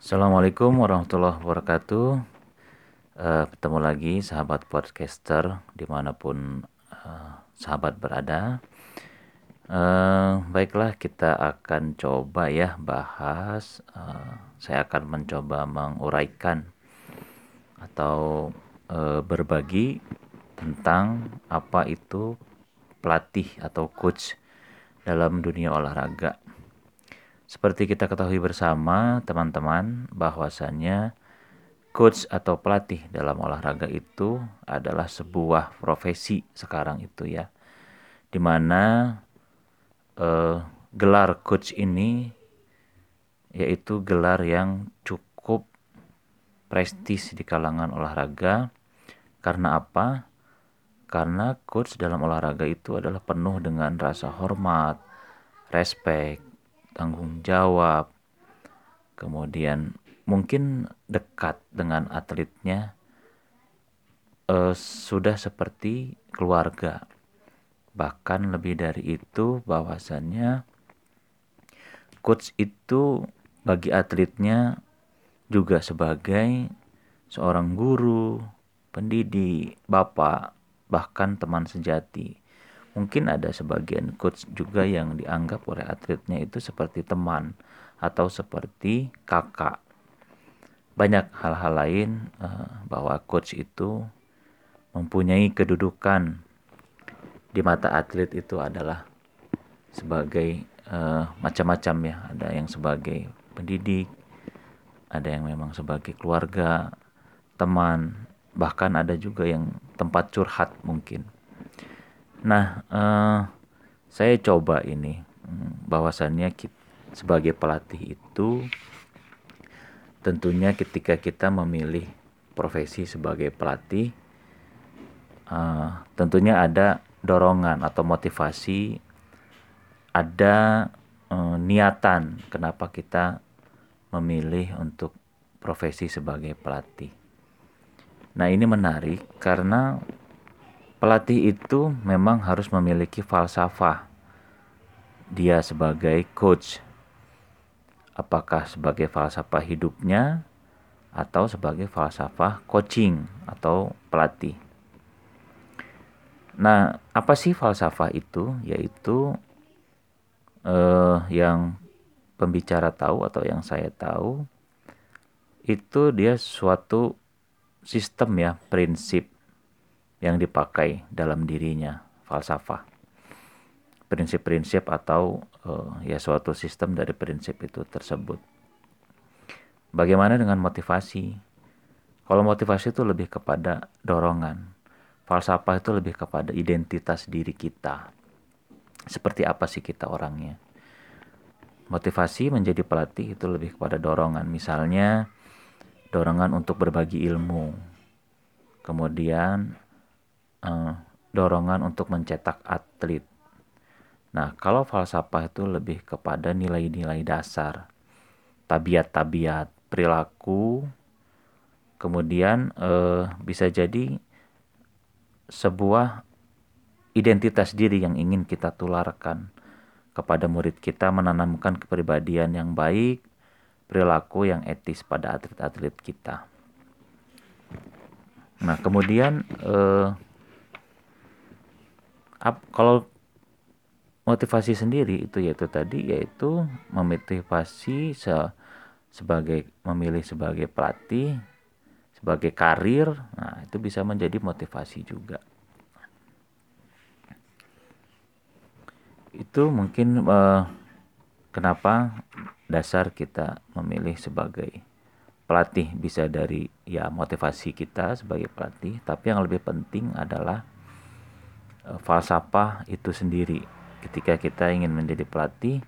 Assalamualaikum warahmatullahi wabarakatuh. Uh, bertemu lagi sahabat podcaster di mana pun uh, sahabat berada. Uh, baiklah kita akan coba ya bahas. Uh, saya akan mencoba menguraikan atau uh, berbagi tentang apa itu pelatih atau coach dalam dunia olahraga. Seperti kita ketahui bersama teman-teman bahwasannya coach atau pelatih dalam olahraga itu adalah sebuah profesi sekarang itu ya. Di mana eh, gelar coach ini yaitu gelar yang cukup prestis di kalangan olahraga. Karena apa? Karena coach dalam olahraga itu adalah penuh dengan rasa hormat, respect, tanggung jawab, kemudian mungkin dekat dengan atletnya uh, sudah seperti keluarga. Bahkan lebih dari itu bahwasannya coach itu bagi atletnya juga sebagai seorang guru, pendidik, bapak, bahkan teman sejati. Mungkin ada sebagian coach juga yang dianggap oleh atletnya itu seperti teman atau seperti kakak. Banyak hal-hal lain uh, bahwa coach itu mempunyai kedudukan di mata atlet itu adalah sebagai uh, macam-macam ya. Ada yang sebagai pendidik, ada yang memang sebagai keluarga, teman, bahkan ada juga yang tempat curhat mungkin. Nah, uh, saya coba ini hmm, bahwasannya sebagai pelatih itu tentunya ketika kita memilih profesi sebagai pelatih uh, tentunya ada dorongan atau motivasi ada uh, niatan kenapa kita memilih untuk profesi sebagai pelatih. Nah, ini menarik karena Pelatih itu memang harus memiliki falsafah. Dia sebagai coach, apakah sebagai falsafah hidupnya atau sebagai falsafah coaching atau pelatih. Nah, apa sih falsafah itu? Yaitu eh, yang pembicara tahu atau yang saya tahu itu dia suatu sistem ya, prinsip yang dipakai dalam dirinya, falsafah. Prinsip-prinsip atau uh, ya suatu sistem dari prinsip itu tersebut. Bagaimana dengan motivasi? Kalau motivasi itu lebih kepada dorongan. Falsafah itu lebih kepada identitas diri kita. Seperti apa sih kita orangnya? Motivasi menjadi pelatih itu lebih kepada dorongan. Misalnya dorongan untuk berbagi ilmu. Kemudian uh, dorongan untuk mencetak atlet. Nah, kalau falsafah itu lebih kepada nilai-nilai dasar, tabiat-tabiat, perilaku, kemudian uh, bisa jadi sebuah identitas diri yang ingin kita tularkan kepada murid kita menanamkan kepribadian yang baik, perilaku yang etis pada atlet-atlet kita. Nah, kemudian eh, kalau motivasi sendiri itu yaitu tadi yaitu memotivasi se sebagai memilih sebagai pelatih sebagai karir nah itu bisa menjadi motivasi juga. Itu mungkin eh, kenapa dasar kita memilih sebagai pelatih. Bisa dari ya motivasi kita sebagai pelatih tapi yang lebih penting adalah falsafah itu sendiri. Ketika kita ingin menjadi pelatih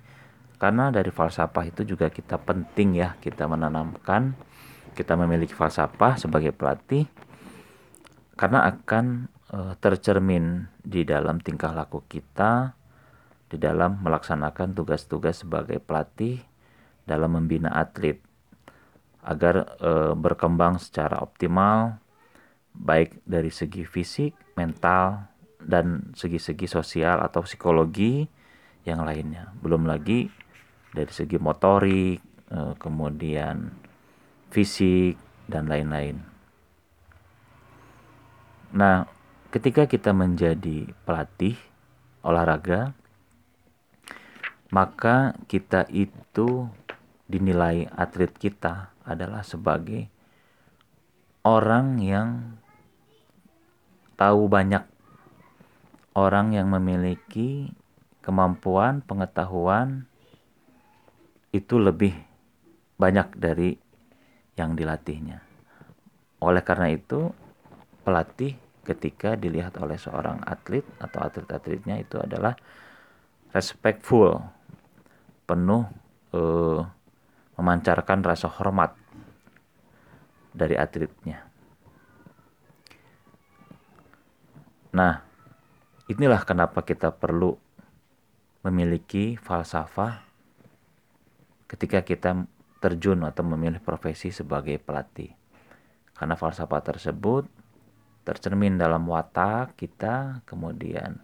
karena dari falsafah itu juga kita penting ya kita menanamkan kita memiliki falsafah sebagai pelatih karena akan e, tercermin di dalam tingkah laku kita di dalam melaksanakan tugas-tugas sebagai pelatih dalam membina atlet. Agar e, berkembang secara optimal baik dari segi fisik, mental, dan segi-segi sosial atau psikologi yang lainnya. Belum lagi dari segi motorik, eh, kemudian fisik, dan lain-lain. Nah, ketika kita menjadi pelatih olahraga, maka kita itu dinilai atlet kita adalah sebagai orang yang tahu banyak, orang yang memiliki kemampuan, pengetahuan itu lebih banyak dari yang dilatihnya. Oleh karena itu, pelatih ketika dilihat oleh seorang atlet atau atlet-atletnya itu adalah respectful, penuh eh, memancarkan rasa hormat dari atletnya. Nah, inilah kenapa kita perlu memiliki falsafah ketika kita terjun atau memilih profesi sebagai pelatih. Karena falsafah tersebut tercermin dalam watak kita, kemudian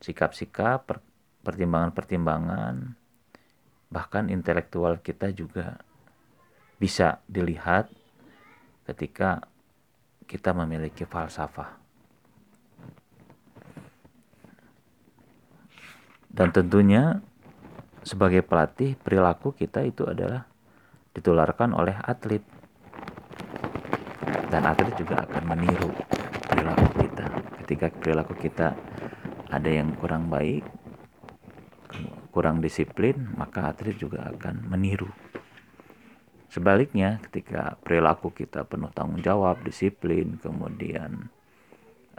sikap-sikap, pertimbangan-pertimbangan, bahkan intelektual kita juga bisa dilihat ketika kita memiliki falsafah. Dan tentunya sebagai pelatih perilaku kita itu adalah ditularkan oleh atlet. Dan atlet juga akan meniru perilaku kita. Ketika perilaku kita ada yang kurang baik, kurang disiplin, maka atlet juga akan meniru. Sebaliknya, ketika perilaku kita penuh tanggung jawab, disiplin, kemudian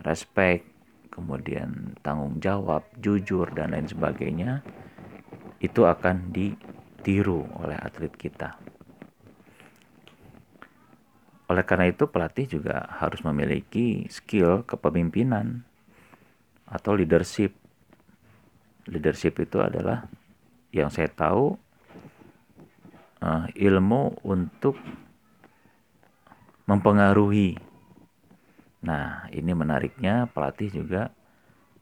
respect, kemudian tanggung jawab, jujur, dan lain sebagainya, itu akan ditiru oleh atlet kita. Oleh karena itu, pelatih juga harus memiliki skill kepemimpinan atau leadership leadership itu adalah yang saya tahu uh, ilmu untuk mempengaruhi. Nah, ini menariknya pelatih juga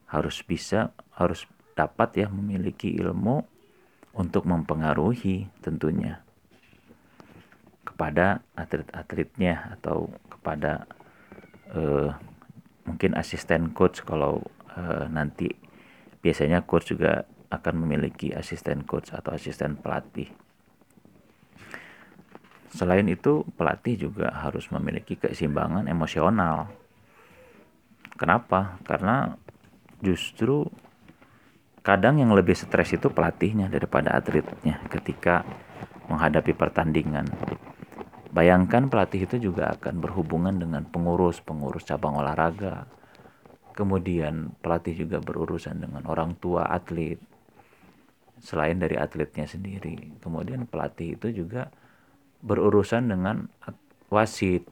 harus bisa harus dapat ya memiliki ilmu untuk mempengaruhi tentunya kepada atlet-atletnya atau kepada uh, mungkin asisten coach kalau uh, nanti biasanya coach juga akan memiliki asisten coach atau asisten pelatih. Selain itu, pelatih juga harus memiliki keseimbangan emosional. Kenapa? Karena justru kadang yang lebih stres itu pelatihnya daripada atletnya ketika menghadapi pertandingan. Bayangkan pelatih itu juga akan berhubungan dengan pengurus-pengurus cabang olahraga, Kemudian pelatih juga berurusan dengan orang tua atlet selain dari atletnya sendiri. Kemudian pelatih itu juga berurusan dengan wasit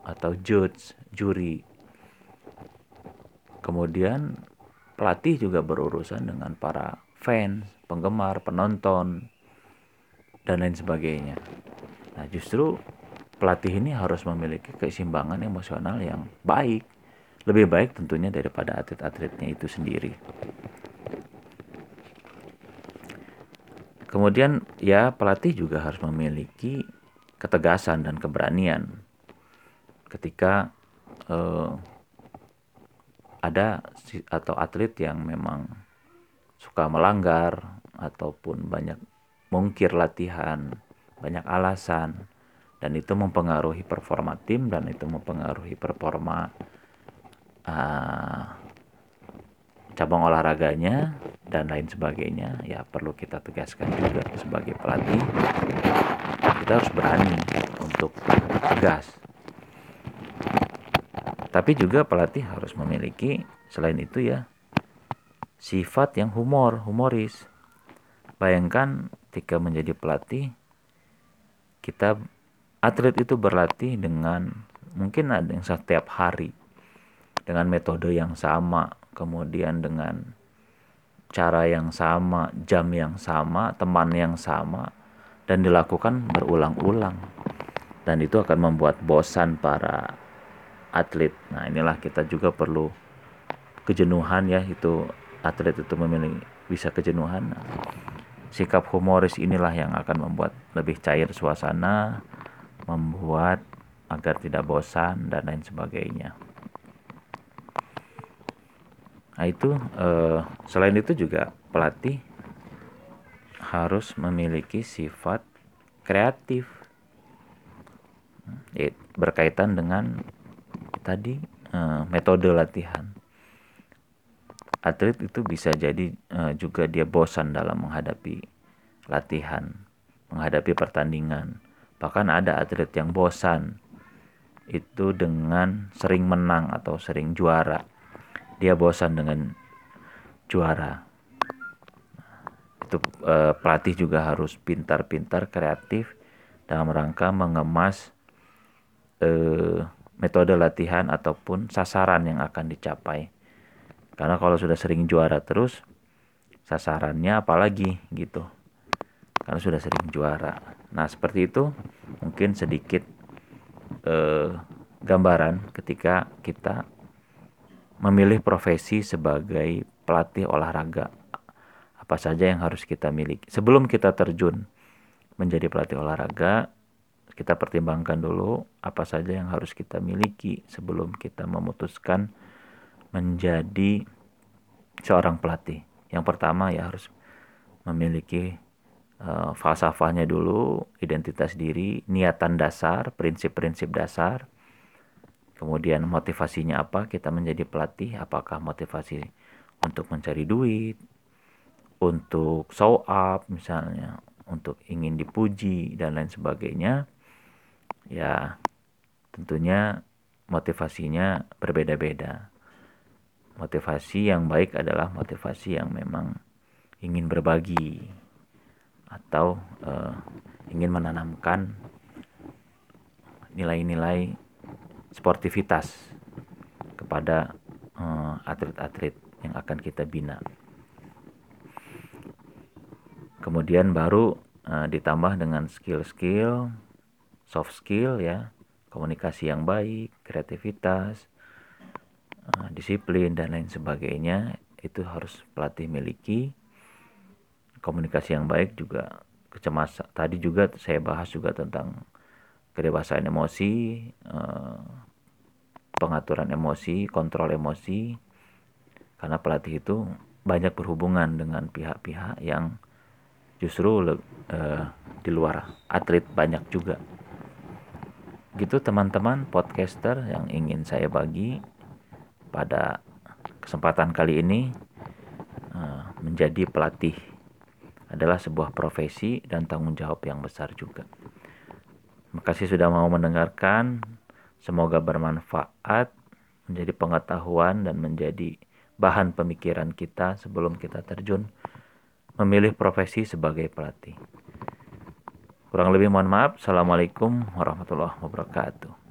atau judge, juri. Kemudian pelatih juga berurusan dengan para fans, penggemar, penonton, dan lain sebagainya. Nah, justru pelatih ini harus memiliki keseimbangan emosional yang baik lebih baik tentunya daripada atlet-atletnya itu sendiri. Kemudian ya pelatih juga harus memiliki ketegasan dan keberanian ketika eh, ada atau atlet yang memang suka melanggar ataupun banyak mungkir latihan, banyak alasan dan itu mempengaruhi performa tim dan itu mempengaruhi performa uh, cabang olahraganya dan lain sebagainya. Ya perlu kita tegaskan juga sebagai pelatih kita harus berani untuk tegas tapi juga pelatih harus memiliki selain itu ya sifat yang humor humoris bayangkan ketika menjadi pelatih kita atlet itu berlatih dengan mungkin ada yang setiap hari dengan metode yang sama, kemudian dengan cara yang sama, jam yang sama, teman yang sama, dan dilakukan berulang-ulang. Dan itu akan membuat bosan para atlet. Nah, inilah kita juga perlu kejenuhan ya, itu atlet itu memilih bisa kejenuhan. sikap humoris inilah yang akan membuat lebih cair suasana, membuat agar tidak bosan dan lain sebagainya. Nah itu eh, selain itu juga pelatih harus memiliki sifat kreatif eh, berkaitan dengan tadi eh, metode latihan. Atlet itu bisa jadi eh, juga dia bosan dalam menghadapi latihan, menghadapi pertandingan. Bahkan ada atlet yang bosan itu dengan sering menang atau sering juara. Dia bosan dengan juara itu eh, pelatih juga harus pintar-pintar kreatif dalam rangka mengemas eh, metode latihan ataupun sasaran yang akan dicapai. Karena kalau sudah sering juara terus sasarannya apalagi gitu. Karena sudah sering juara. Nah seperti itu mungkin sedikit eh, gambaran ketika kita memilih profesi sebagai pelatih olahraga. Apa saja yang harus kita miliki. Sebelum kita terjun menjadi pelatih olahraga, kita pertimbangkan dulu apa saja yang harus kita miliki sebelum kita memutuskan menjadi seorang pelatih. Yang pertama ya harus memiliki uh, falsafahnya dulu, identitas diri, niatan dasar, prinsip-prinsip dasar. Kemudian motivasinya apa kita menjadi pelatih? Apakah motivasi untuk mencari duit, untuk show up misalnya untuk ingin dipuji dan lain sebagainya ya tentunya motivasinya berbeda-beda. Motivasi yang baik adalah motivasi yang memang ingin berbagi atau uh, ingin menanamkan nilai-nilai sportivitas kepada eh, atlet-atlet uh, yang akan kita bina. Kemudian baru uh, ditambah dengan skill-skill soft skill ya komunikasi yang baik kreativitas uh, disiplin dan lain sebagainya itu harus pelatih miliki. Komunikasi yang baik juga kecemasan tadi juga saya bahas juga tentang kedewasaan emosi uh, pengaturan emosi kontrol emosi karena pelatih itu banyak berhubungan dengan pihak-pihak yang justru uh, di luar atlet banyak juga gitu teman-teman podcaster yang ingin saya bagi pada kesempatan kali ini uh, menjadi pelatih adalah sebuah profesi dan tanggung jawab yang besar juga. Terima kasih sudah mau mendengarkan. Semoga bermanfaat, menjadi pengetahuan dan menjadi bahan pemikiran kita sebelum kita terjun memilih profesi sebagai pelatih. Kurang lebih mohon maaf. Assalamualaikum warahmatullahi wabarakatuh.